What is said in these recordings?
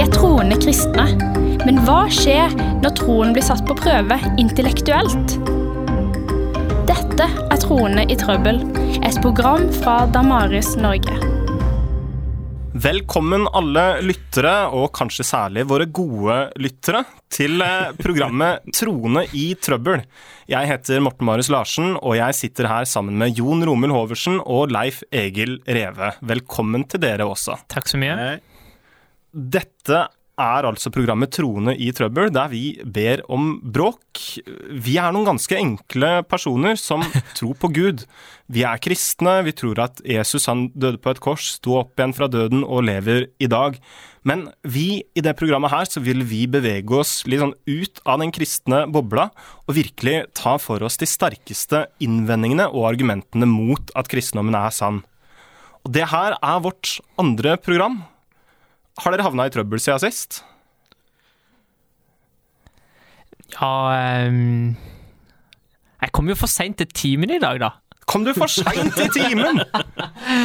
Vi er troende kristne. Men hva skjer når troen blir satt på prøve intellektuelt? Dette er Troende i trøbbel, et program fra Damaris Norge. Velkommen alle lyttere, og kanskje særlig våre gode lyttere, til eh, programmet Troende i trøbbel. Jeg heter Morten Marius Larsen, og jeg sitter her sammen med Jon Romul Hoversen og Leif Egil Reve. Velkommen til dere også. Takk så mye. Dette er altså programmet Troende i trøbbel, der vi ber om bråk. Vi er noen ganske enkle personer som tror på Gud. Vi er kristne, vi tror at Jesus han døde på et kors, sto opp igjen fra døden og lever i dag. Men vi i det programmet her så vil vi bevege oss litt sånn ut av den kristne bobla og virkelig ta for oss de sterkeste innvendingene og argumentene mot at kristendommen er sann. Og det her er vårt andre program. Har dere havna i trøbbel siden sist? Ja um, Jeg kom jo for seint til timen i dag, da. Kom du for seint i timen?!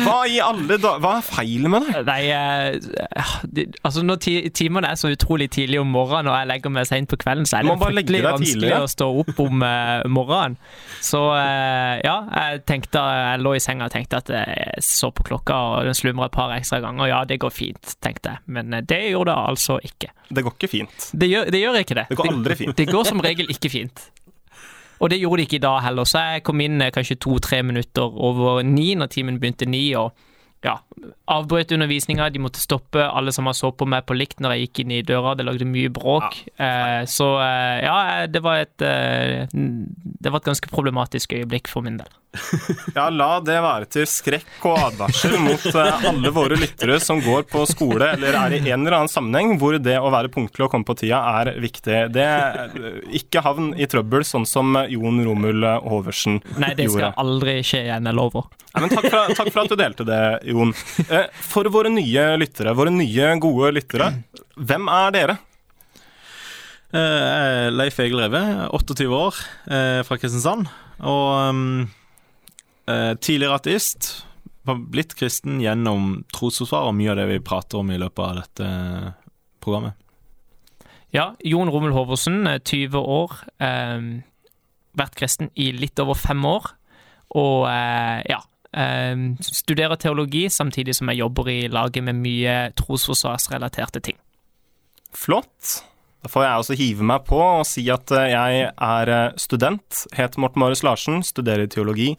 Hva i alle da... Hva er feilen med deg? Nei, eh, de, altså når ti timene er så utrolig tidlig om morgenen, og jeg legger meg seint på kvelden, så er det fryktelig vanskelig vanskelig ja. å stå opp om eh, morgenen. Så eh, ja, jeg tenkte Jeg lå i senga og tenkte at jeg så på klokka, og den slumra et par ekstra ganger. Ja, det går fint, tenkte jeg. Men eh, det gjorde det altså ikke. Det går ikke fint. Det gjør, det gjør ikke det. Det går aldri fint. Det går som regel ikke fint. Og det gjorde de ikke i dag heller, så jeg kom inn eh, kanskje to-tre minutter over ni når timen begynte ni, og ja, avbrøt undervisninga. De måtte stoppe alle som så på meg på likt når jeg gikk inn i døra. Det lagde mye bråk. Eh, så eh, ja, det var et eh, Det var et ganske problematisk øyeblikk for min del. Ja, la det være til skrekk og advarsel mot eh, alle våre lyttere som går på skole eller er i en eller annen sammenheng hvor det å være punktlig og komme på tida er viktig. Det eh, Ikke havn i trøbbel, sånn som Jon Romul Hoversen Nei, det skal gjorde. aldri skje igjen, jeg lover. Ja, men takk, for, takk for at du delte det, Jon. Eh, For våre nye lyttere, våre nye, gode lyttere, hvem er dere? Eh, Jeg er Leif Egil Reve, 28 år, eh, fra Kristiansand. Og um, eh, tidligere ateist. Har blitt kristen gjennom trosforsvar og mye av det vi prater om i løpet av dette programmet. Ja, Jon Rommel Hoversen, eh, 20 år. Eh, vært kristen i litt over fem år. Og ja Studerer teologi samtidig som jeg jobber i laget med mye trosforsvarsrelaterte ting. Flott. Da får jeg også hive meg på og si at eh, jeg er eh, student, heter Morten Marius Larsen, studerer teologi.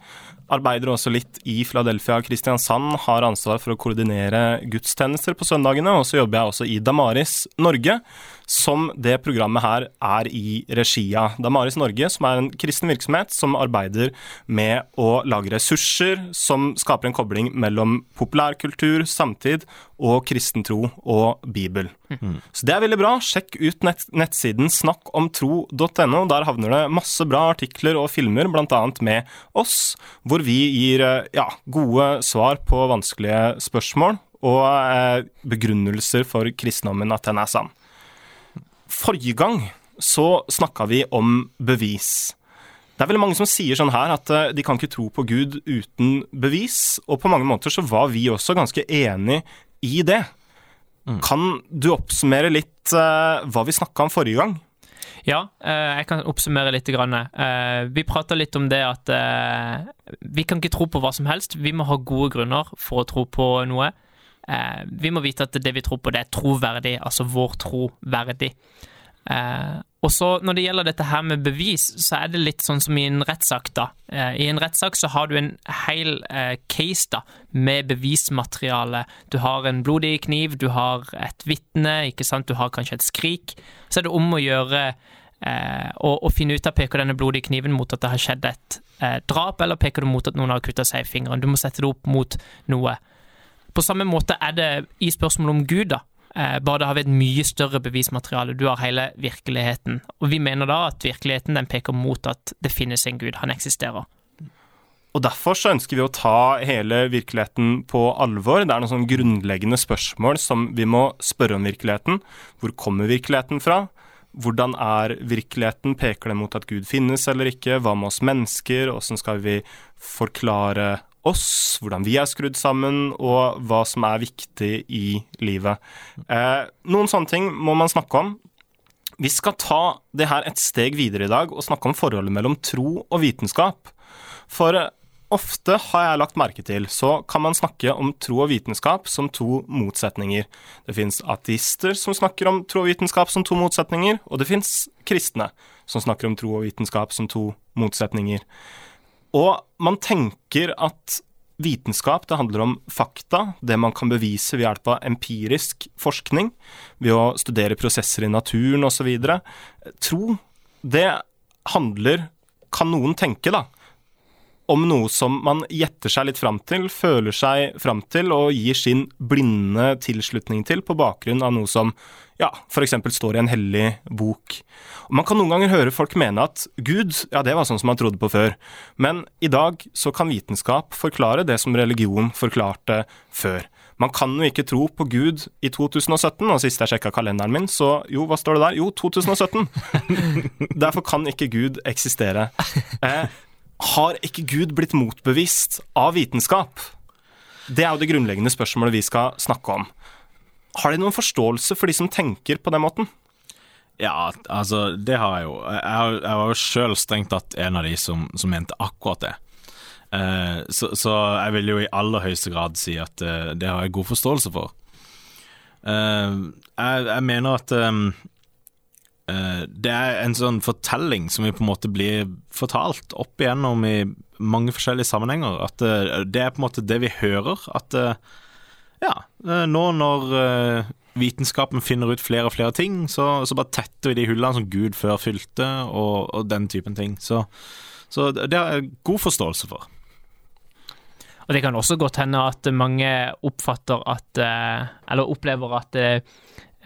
Arbeider også litt i Philadelphia Kristiansand, har ansvar for å koordinere gudstjenester på søndagene, og så jobber jeg også i Damaris Norge, som det programmet her er i regi av. Damaris Norge, som er en kristen virksomhet som arbeider med å lage ressurser som skaper en kobling mellom populærkultur, samtid og kristen tro og Bibel. Så det er veldig bra. Sjekk ut nett nettsiden snakkomtro.no. Der havner det masse bra artikler og filmer, bl.a. med oss, hvor vi gir eh, ja, gode svar på vanskelige spørsmål og eh, begrunnelser for kristendommen at den er sann. Forrige gang så snakka vi om bevis. Det er veldig mange som sier sånn her at eh, de kan ikke tro på Gud uten bevis, og på mange måter så var vi også ganske enig i det. Kan du oppsummere litt uh, hva vi snakka om forrige gang? Ja, eh, jeg kan oppsummere litt. Grann. Vi prata litt om det at vi kan ikke tro på hva som helst. Vi må ha gode grunner for å tro på noe. Eh, vi må vite at det vi tror på, det er troverdig, altså vår tro verdig. Eh, og så Når det gjelder dette her med bevis, så er det litt sånn som i en rettssak. da. Eh, I en rettssak så har du en hel eh, case da, med bevismateriale. Du har en blodig kniv, du har et vitne, ikke sant? du har kanskje et skrik. Så er det om å gjøre eh, å, å finne ut av peker denne blodige kniven mot at det har skjedd et eh, drap, eller peker du mot at noen har kutta seg i fingeren. Du må sette det opp mot noe. På samme måte er det i spørsmålet om Gud, da. Eh, bare da har vi et mye større bevismateriale. Du har hele virkeligheten. Og vi mener da at virkeligheten den peker mot at det finnes en Gud. Han eksisterer. Og Derfor så ønsker vi å ta hele virkeligheten på alvor. Det er noen sånn grunnleggende spørsmål som vi må spørre om virkeligheten. Hvor kommer virkeligheten fra? Hvordan er virkeligheten? Peker det mot at Gud finnes eller ikke? Hva med oss mennesker? Hvordan skal vi forklare oss, hvordan vi er skrudd sammen, og hva som er viktig i livet. Eh, noen sånne ting må man snakke om. Vi skal ta det her et steg videre i dag og snakke om forholdet mellom tro og vitenskap. For eh, ofte har jeg lagt merke til, så kan man snakke om tro og vitenskap som to motsetninger. Det fins ateister som snakker om tro og vitenskap som to motsetninger, og det fins kristne som snakker om tro og vitenskap som to motsetninger. Og man tenker at vitenskap det handler om fakta, det man kan bevise ved hjelp av empirisk forskning, ved å studere prosesser i naturen osv. Tro, det handler, kan noen tenke, da, om noe som man gjetter seg litt fram til, føler seg fram til og gir sin blinde tilslutning til på bakgrunn av noe som ja, f.eks. står i en hellig bok. Og Man kan noen ganger høre folk mene at Gud, ja, det var sånn som man trodde på før. Men i dag så kan vitenskap forklare det som religion forklarte før. Man kan jo ikke tro på Gud i 2017, og sist jeg sjekka kalenderen min, så jo, hva står det der? Jo, 2017. Derfor kan ikke Gud eksistere. Eh, har ikke Gud blitt motbevist av vitenskap? Det er jo det grunnleggende spørsmålet vi skal snakke om. Har de noen forståelse for de som tenker på den måten? Ja, altså, det har jeg jo. Jeg, var jo sjøl strengt tatt en av de som, som mente akkurat det. Uh, så, så, jeg vil jo i aller høyeste grad si at uh, det har jeg god forståelse for. Uh, jeg, jeg, mener at det er en sånn fortelling som vi på en måte blir fortalt opp igjennom i mange forskjellige sammenhenger. At det er på en måte det vi hører. At ja, nå når vitenskapen finner ut flere og flere ting, så, så bare tetter vi de hullene som Gud før fylte, og, og den typen ting. Så, så, det har jeg god forståelse for. Og Det kan også godt hende at mange oppfatter at eh, Eller opplever at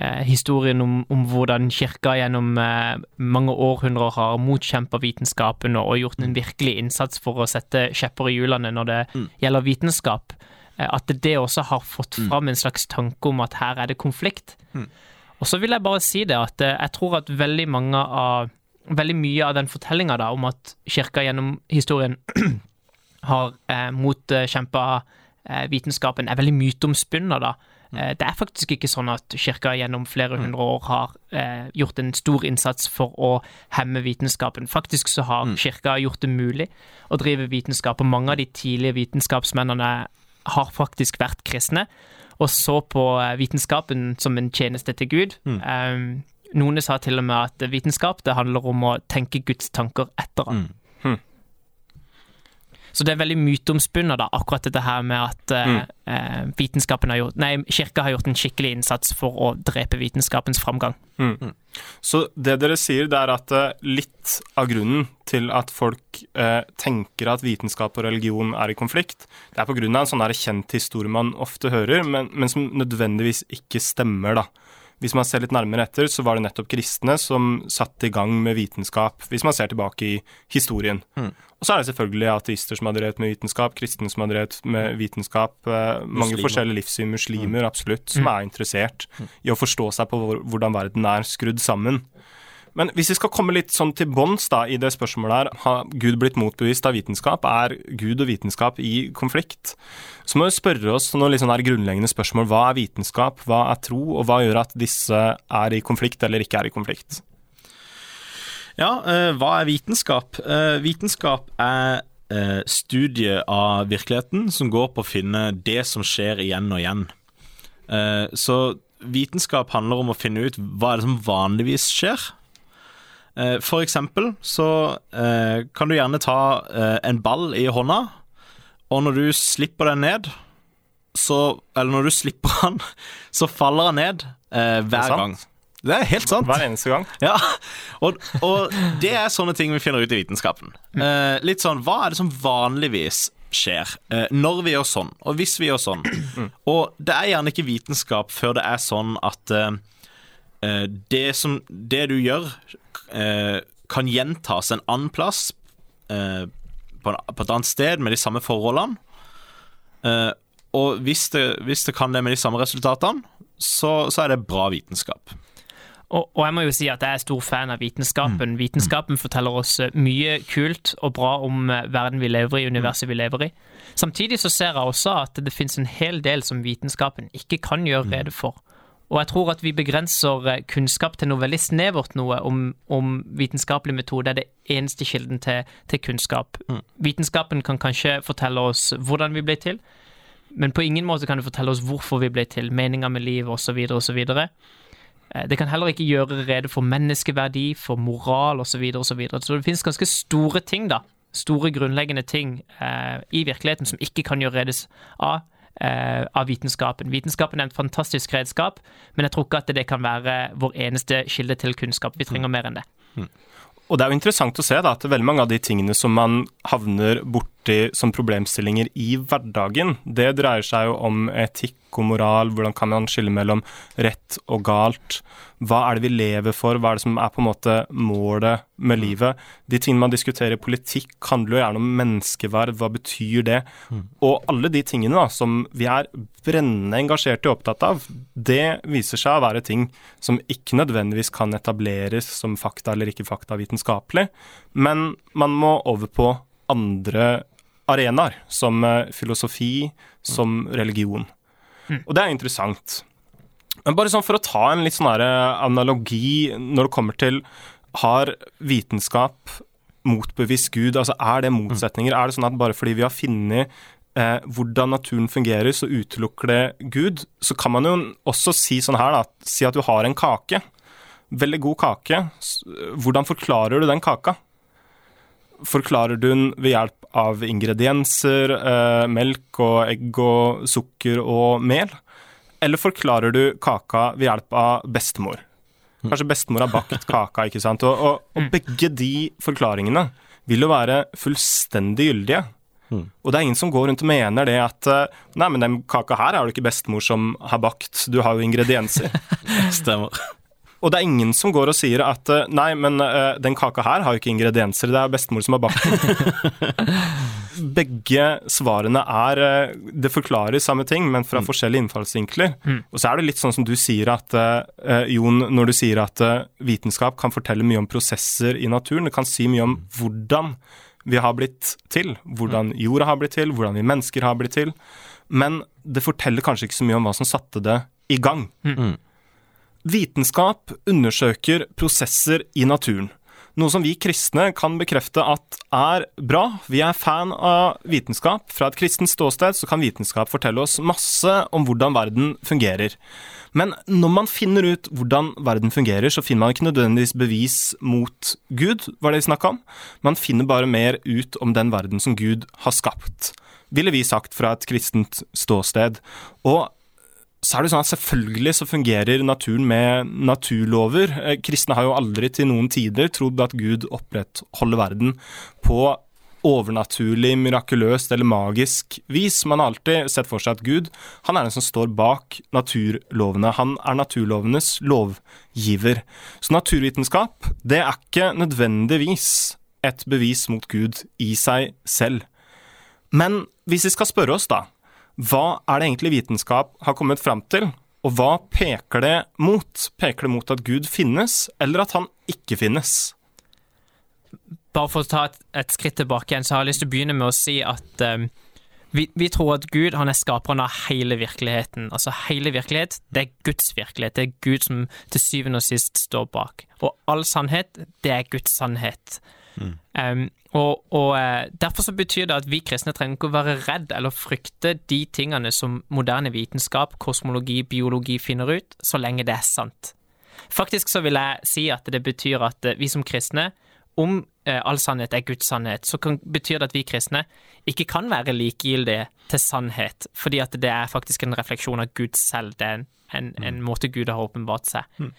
eh, historien om, om, hvordan kirka gjennom eh, mange århundrer har motkjempa vitenskapen og gjort en virkelig innsats for å sette kjepper i hjulene når det mm. gjelder vitenskap, Eh, at det også har fått mm. fram en slags tanke om at her er det konflikt. Mm. Og så vil jeg bare si det at eh, jeg tror at veldig mange av Veldig mye av den fortellinga om at kirka gjennom historien har eh, motkjempa eh, vitenskapen, er veldig myteomspunna, da. Mm. Eh, det er faktisk ikke sånn at kirka gjennom flere mm. hundre år har eh, gjort en stor innsats for å hemme vitenskapen. Faktisk så har kirka gjort det mulig å drive vitenskap, og mange av de tidlige vitenskapsmennene har faktisk vært kristne og så på eh, vitenskapen som en tjeneste til Gud. Mm. Um, noen sa til og med at vitenskap det handler om å tenke Guds tanker etter ham. Mm. Så det er veldig myteomspunnet, da, akkurat dette her med at mm. eh, vitenskapen har gjort Nei, kirka har gjort en skikkelig innsats for å drepe vitenskapens framgang. Mm. mm. Så det dere sier, det er at uh, litt av grunnen til at folk eh, tenker at vitenskap og religion er i konflikt, det er av en sånn kjent historie man ofte hører, men, men som nødvendigvis ikke stemmer, da. Hvis man ser litt nærmere etter, så var det nettopp kristne som satte i gang med vitenskap, hvis man ser tilbake i historien. Mm. Og så er det selvfølgelig ateister som har drevet med vitenskap, kristne som har drevet med vitenskap, eh, mange forskjellige livssyn, muslimer mm. absolutt, som mm. er interessert mm. i å forstå seg på hvordan verden er skrudd sammen. Men hvis vi skal komme litt sånn til bunns i det spørsmålet her, har Gud blitt motbevist av vitenskap? Er Gud og vitenskap i konflikt? Så må vi spørre oss noen litt sånn grunnleggende spørsmål. Hva er vitenskap, hva er tro, og hva gjør at disse er i konflikt eller ikke er i konflikt? Ja, eh, hva er vitenskap? Eh, vitenskap er studiet studie av virkeligheten som går på å finne det som skjer igjen og igjen. Eh, så vitenskap handler om å finne ut hva er det som vanligvis skjer, Eh, for eksempel så eh, kan du gjerne ta eh, en ball i hånda, og når du slipper den ned, så Eller når du slipper den, så faller den ned hver gang. Det er helt sant. Hver eneste gang. Ja, og, og, det er sånne ting vi finner ut i vitenskapen. Eh, litt sånn, Hva er det som vanligvis skjer eh, når vi gjør sånn, og hvis vi gjør sånn? Mm. Og det er gjerne ikke vitenskap før det er sånn at eh, det, som, det du gjør, eh, kan gjentas en annen plass, eh, på, på, et annet sted, med de samme forholdene. Eh, og hvis det, hvis det, kan det med de samme resultatene, så, så er det bra vitenskap. Og, og, jeg må jo si at jeg er stor fan av vitenskapen. Mm. Vitenskapen forteller oss eh, mye kult og bra om eh, verden vi lever i, universet vi lever i. Samtidig så ser jeg også at det finnes en hel del som vitenskapen ikke kan gjøre mm. rede for. Og jeg tror at vi begrenser eh, kunnskap til noe veldig snevert noe om, om vitenskapelig metode er det eneste kilden til, til kunnskap. Mm. Vitenskapen kan kanskje fortelle oss hvordan vi ble til, men på ingen måte kan det fortelle oss hvorfor vi ble til, meninga med livet osv. osv. Eh, det kan heller ikke gjøre rede for menneskeverdi, for moral osv. Så, videre, og så, så det finnes ganske store ting, da. Store, grunnleggende ting eh, i virkeligheten som ikke kan gjøre redes av, eh, av vitenskapen. Vitenskapen er en fantastisk redskap, men jeg tror ikke at det kan være vår eneste kilde til kunnskap. Vi trenger mer enn det. Mm. Og det er jo interessant å se da, at veldig mange av de tingene som man havner borti som problemstillinger i hverdagen, det dreier seg jo om etikk og moral, hvordan kan man skille mellom rett og galt? Hva er det vi lever for, hva er det som er på en måte målet med mm. livet? De tingene man diskuterer i politikk, handler jo gjerne om menneskeverd, hva betyr det? Mm. Og alle de tingene da, som vi er brennende engasjert i og opptatt av, det viser seg å være ting som ikke nødvendigvis kan etableres som fakta eller ikke fakta vitenskapelig, men man må over på andre arenaer, som eh, filosofi, som religion. Mm. Og det er interessant. Men bare sånn for å ta en litt sånn analogi når det kommer til Har vitenskap motbevist Gud? Altså Er det motsetninger? Er det sånn at bare fordi vi har funnet eh, hvordan naturen fungerer, så utelukker det Gud? Så kan man jo også si sånn her, da. Si at du har en kake. Veldig god kake. Hvordan forklarer du den kaka? Forklarer du den ved hjelp av ingredienser, eh, melk og egg og sukker og mel? Eller forklarer du kaka ved hjelp av bestemor? Kanskje bestemor har bakt kaka, ikke sant. Og, og, og mm. begge de forklaringene vil jo være fullstendig gyldige. Mm. Og det er ingen som går rundt og mener det at eh, Nei, men den kaka her er det ikke bestemor som har bakt, du har jo ingredienser. Stemmer. Og det er ingen som går og sier at eh, nei, men uh, den kaka her har jo ikke ingredienser, det er bestemor som har bakt den. Begge svarene er uh, Det forklarer samme ting, men fra mm. forskjellige innfallsvinkler. Mm. Og så er det litt sånn som du sier at uh, Jon, når du sier at vitenskap kan fortelle mye om prosesser i naturen, det kan si mye om mm. hvordan vi har blitt til, hvordan mm. jorda har blitt til, hvordan vi mennesker har blitt til. Men det forteller kanskje ikke så mye om hva som satte det i gang. Mm. Vitenskap undersøker prosesser i naturen, noe som vi kristne kan bekrefte at er bra. Vi er fan av vitenskap. Fra et kristent ståsted så kan vitenskap fortelle oss masse om hvordan verden fungerer. Men når man finner ut hvordan verden fungerer, så finner man ikke nødvendigvis bevis mot Gud, var det vi snakka om. Man finner bare mer ut om den verden som Gud har skapt, ville vi sagt fra et kristent ståsted. Og så er det sånn at selvfølgelig så fungerer naturen med naturlover. Eh, kristne har jo aldri til noen tider trodd at Gud opprettholder verden på overnaturlig, mirakuløst eller magisk vis. Man har alltid sett for seg at Gud han er den som står bak naturlovene. Han er naturlovenes lovgiver. Så naturvitenskap det er ikke nødvendigvis et bevis mot Gud i seg selv. Men hvis vi skal spørre oss, da hva er det egentlig vitenskap har kommet fram til, og hva peker det mot? Peker det mot at Gud finnes, eller at han ikke finnes? Bare for å ta et, et skritt tilbake igjen, så har jeg lyst til å begynne med å si at um, vi, vi, tror at Gud han er skaperen av hele virkeligheten. Altså hele virkelighet, det er Guds virkelighet. Det er Gud som til syvende og sist står bak. Og all sannhet, det er Guds sannhet. Mm. Um, og, og, eh, Derfor så betyr det at vi kristne trenger ikke å være redd eller frykte de tingene som moderne vitenskap, kosmologi, biologi finner ut, så lenge det er sant. Faktisk så vil jeg si at det betyr at eh, vi som kristne, om eh, all sannhet er Guds sannhet, så kan, betyr det at vi kristne ikke kan være likegyldige til sannhet, fordi at det er faktisk en refleksjon av Gud selv. Det er en en, en mm. måte Gud har åpenbart seg. Mm.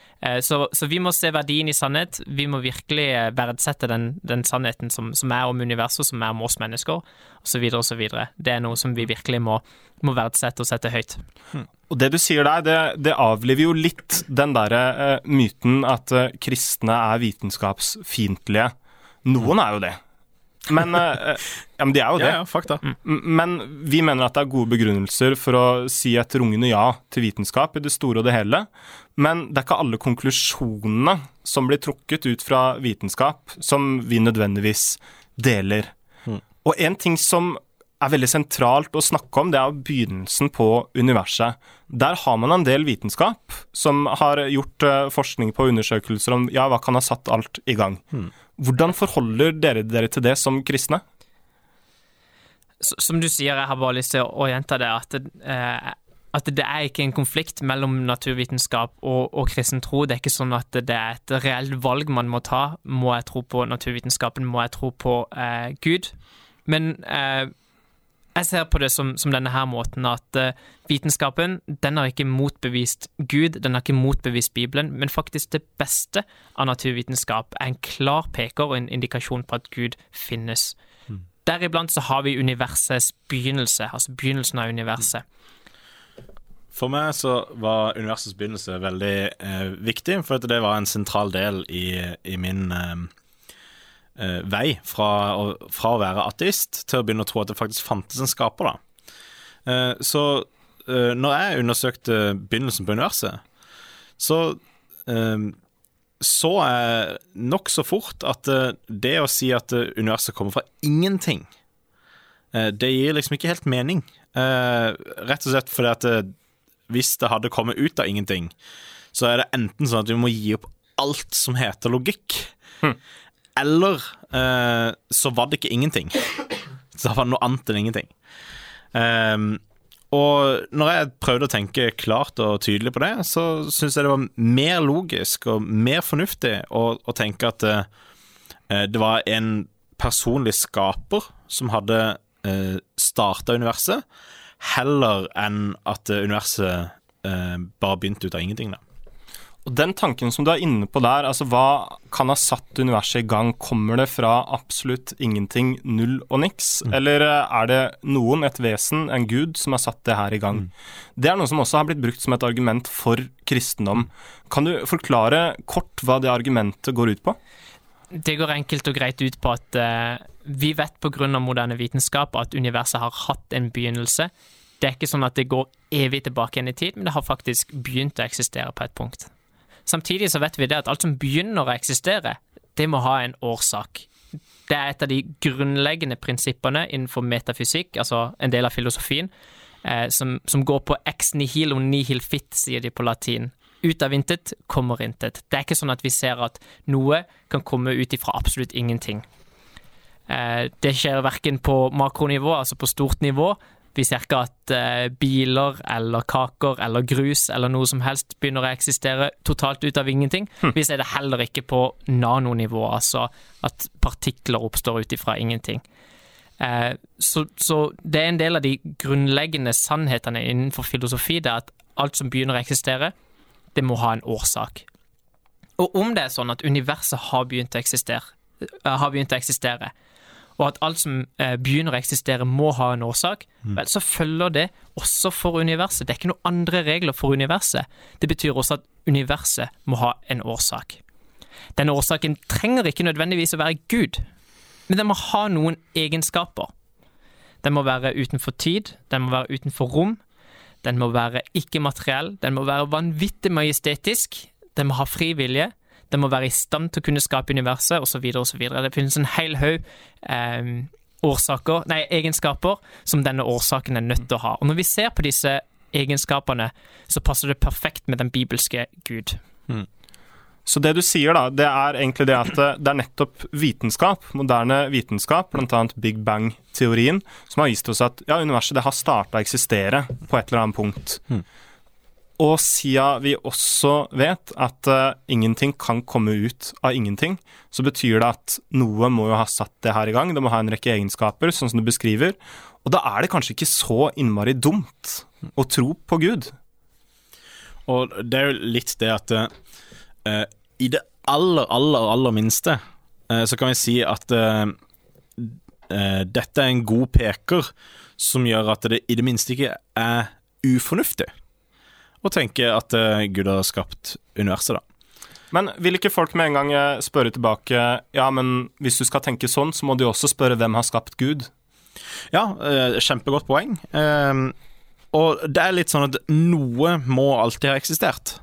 Så, så, vi må se verdien i sannhet. Vi må virkelig eh, verdsette den, den sannheten som, som, er om universet, som er om oss mennesker, osv. osv. Det er noe som vi virkelig må, må verdsette og sette høyt. Mm. Og Det du sier der, det, det avliver jo litt den derre uh, myten at uh, kristne er vitenskapsfiendtlige. Noen er jo det. Men, eh, ja, men de er jo det. Ja, ja, fakta. Men vi mener at det er gode begrunnelser for å si et rungende ja til vitenskap i det store og det hele. Men det er ikke alle konklusjonene som blir trukket ut fra vitenskap, som vi nødvendigvis deler. Og en ting som er veldig sentralt å snakke om, det er begynnelsen på universet. Der har man en del vitenskap som har gjort eh, forskning på undersøkelser om ja, hva kan ha satt alt i gang. Hvordan forholder dere dere til det som kristne? Som du sier, jeg har bare lyst til å, gjenta det, at, det, eh, at det er ikke en konflikt mellom naturvitenskap og, og kristen tro. Det er ikke sånn at det er et reelt valg man må ta. Må jeg tro på naturvitenskapen? Må jeg tro på eh, Gud? Men eh, jeg ser på det som, som denne her måten at uh, vitenskapen den har ikke motbevist Gud, den har ikke motbevist Bibelen, men faktisk det beste av naturvitenskap er en klar peker og en indikasjon på at Gud finnes. Deriblant så har vi universets begynnelse, altså begynnelsen av universet. For meg så var universets begynnelse veldig eh, viktig, for det var en sentral del i, i min eh, eh, vei fra fra å være ateist til å begynne å tro at det faktisk fantes en skaper. da. Eh, så eh, når jeg undersøkte begynnelsen på universet, så eh, så jeg nokså fort at eh, det å si at eh, universet kommer fra ingenting, det gir liksom ikke helt mening. Rett og slett fordi at hvis det hadde kommet ut av ingenting, så er det enten sånn at vi må gi opp alt som heter logikk, eller eh, så var det ikke ingenting. Så det var noe annet enn ingenting. Um, og når jeg prøvde å tenke klart og tydelig på det, så syns jeg det var mer logisk og mer fornuftig å, å tenke at eh, det var en personlig skaper som hadde eh, starta universet, heller enn at eh, universet eh, bare begynte ut av ingenting. da. Og den tanken som du er inne på der, altså hva kan ha satt universet i gang? Kommer det fra absolutt ingenting, null og niks? Eller eh, er det noen, et vesen, en gud, som har satt det her i gang? Det er noe som også har blitt brukt som et argument for kristendom. Kan du forklare kort hva det argumentet går ut på? Det går enkelt og greit ut på at uh, vi vet pga. moderne vitenskap at universet har hatt en begynnelse. Det er ikke sånn at det går evig tilbake igjen i tid, men det har faktisk begynt å eksistere på et punkt. Samtidig så vet vi det at alt som begynner å eksistere, det må ha en årsak. Det er et av de grunnleggende prinsippene innenfor metafysikk, altså en del av filosofien, eh, som, som går på ex nihilo nihil fit, sier de på latin. Ut av intet kommer intet. Det er ikke sånn at vi ser at noe kan komme ut ifra absolutt ingenting. Eh, det skjer verken på makronivå, altså på stort nivå. Vi ser ikke at eh, biler eller kaker eller grus eller noe som helst begynner å eksistere totalt ut av ingenting. Vi ser det heller ikke på nanonivå, altså at partikler oppstår ut ifra ingenting. Eh, så, så det er en del av de grunnleggende sannhetene innenfor filosofi, det er at alt som begynner å eksistere, det må ha en årsak. Og om det er sånn at universet har begynt å eksistere, eh, har begynt å eksistere og at alt som eh, begynner å eksistere må ha en årsak, vel, så følger det også for universet. Det er ikke noen andre regler for universet. Det betyr også at universet må ha en årsak. Denne årsaken trenger ikke nødvendigvis å være Gud, men den må ha noen egenskaper. Den må være utenfor tid, den må være utenfor rom, den må være ikke-materiell, den må være vanvittig majestetisk, den må ha fri vilje, den må være i stand til å kunne skape universet, osv., osv. Det finnes en hel haug eh, årsaker, nei, egenskaper som denne årsaken er nødt til å ha. Og når vi ser på disse egenskapene, så passer det perfekt med den bibelske Gud. Så det du sier, da, det er egentlig det at eh, det er nettopp vitenskap, moderne vitenskap, bl.a. Big Bang-teorien, som har vist oss at ja, universet det har starta å eksistere på et eller annet punkt. Og siden vi også vet at uh, ingenting kan komme ut av ingenting, så betyr det at noe må jo ha satt det her i gang. Det må ha en rekke egenskaper, sånn som du beskriver. Og da er det kanskje ikke så innmari dumt å tro på Gud. Og det er jo litt det at uh, i det aller, aller, aller minste uh, så kan vi si at dette er en god peker som gjør at det i det minste ikke er ufornuftig å tenke at eh, Gud har skapt universet, da. Men vil ikke folk med en gang eh, spørre tilbake Ja, men hvis du skal tenke sånn, så må du også spørre hvem har skapt Gud? Ja, eh, kjempegodt poeng. Og det er litt sånn at noe må alltid ha eksistert.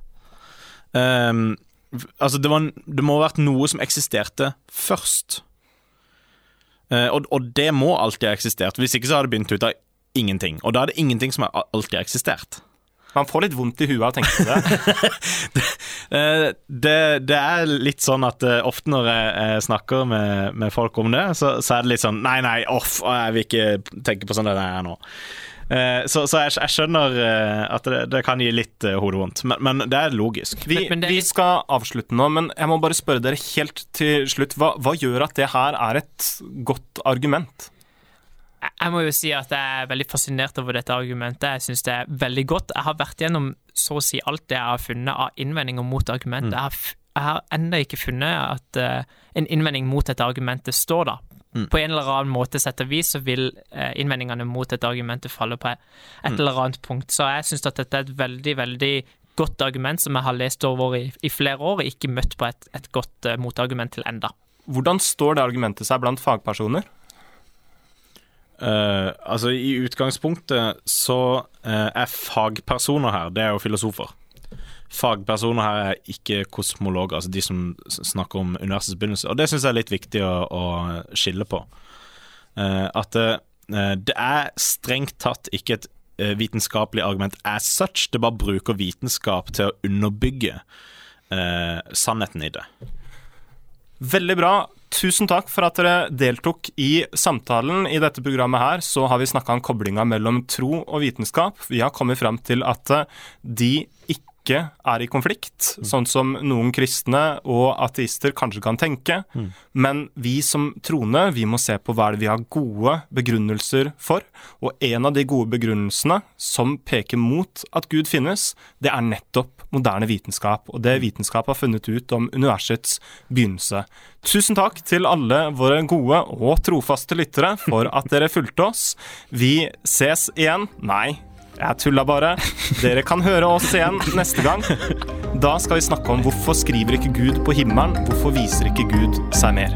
Altså, det, var, det må ha vært noe som eksisterte først. Og, og det må alltid ha eksistert. Hvis ikke så har det begynt ut av ingenting. Og da er det ingenting som har alltid har eksistert. Man får litt vondt i huet av å tenke på det. Eh, det, det, er litt sånn at uh, ofte når jeg, snakker med, med, folk om det, så, så, er det litt sånn Nei, nei, off, jeg vil ikke tenke på sånn det er nå. Uh, så, så jeg, jeg, skjønner uh, at det, det, kan gi litt hodevondt, men, men, det er logisk. Vi, men, men det... vi, skal avslutte nå, men jeg må bare spørre dere helt til slutt. Hva, hva gjør at det her er et godt argument? Jeg må jo si at jeg er veldig fascinert over dette argumentet. Jeg syns det er veldig godt. Jeg har vært gjennom så å si alt det jeg har funnet av innvendinger mot argumentet. Mm. Jeg, har, jeg har ennå ikke funnet at uh, en innvending mot dette argumentet står da. Mm. På en eller annen måte, sett og vis, så vil uh, innvendingene mot dette argumentet falle på et mm. eller annet punkt. Så jeg syns at dette er et veldig, veldig godt argument som jeg har lest over i, i flere år, og ikke møtt på et, et godt uh, motargument til enda. Hvordan står det argumentet seg blant fagpersoner? Uh, altså I utgangspunktet så uh, er fagpersoner her, det er jo filosofer. Fagpersoner her er ikke kosmologer, altså de som snakker om universets begynnelse. Og det syns jeg er litt viktig å, å skille på. Uh, at det er strengt tatt ikke et vitenskapelig argument as such, det bare bruker vitenskap til å underbygge sannheten i det. Veldig bra. Tusen takk for at dere deltok i samtalen. I dette programmet her så har vi snakka om koblinga mellom tro og vitenskap. Vi har kommet fram til at de ikke ikke er i konflikt, mm. sånn som noen kristne og ateister kanskje kan tenke. Mm. Men vi som troende, vi må se på hva det vi har gode begrunnelser for. Og en av de gode begrunnelsene som peker mot at Gud finnes, det er nettopp moderne vitenskap, og det vitenskap har funnet ut om universets begynnelse. Tusen takk til alle våre gode og trofaste lyttere for at dere fulgte oss. Vi ses igjen. Nei, jeg tulla bare. Dere kan høre oss igjen neste gang. Da skal vi snakke om hvorfor skriver ikke Gud på himmelen? Hvorfor viser ikke Gud seg mer?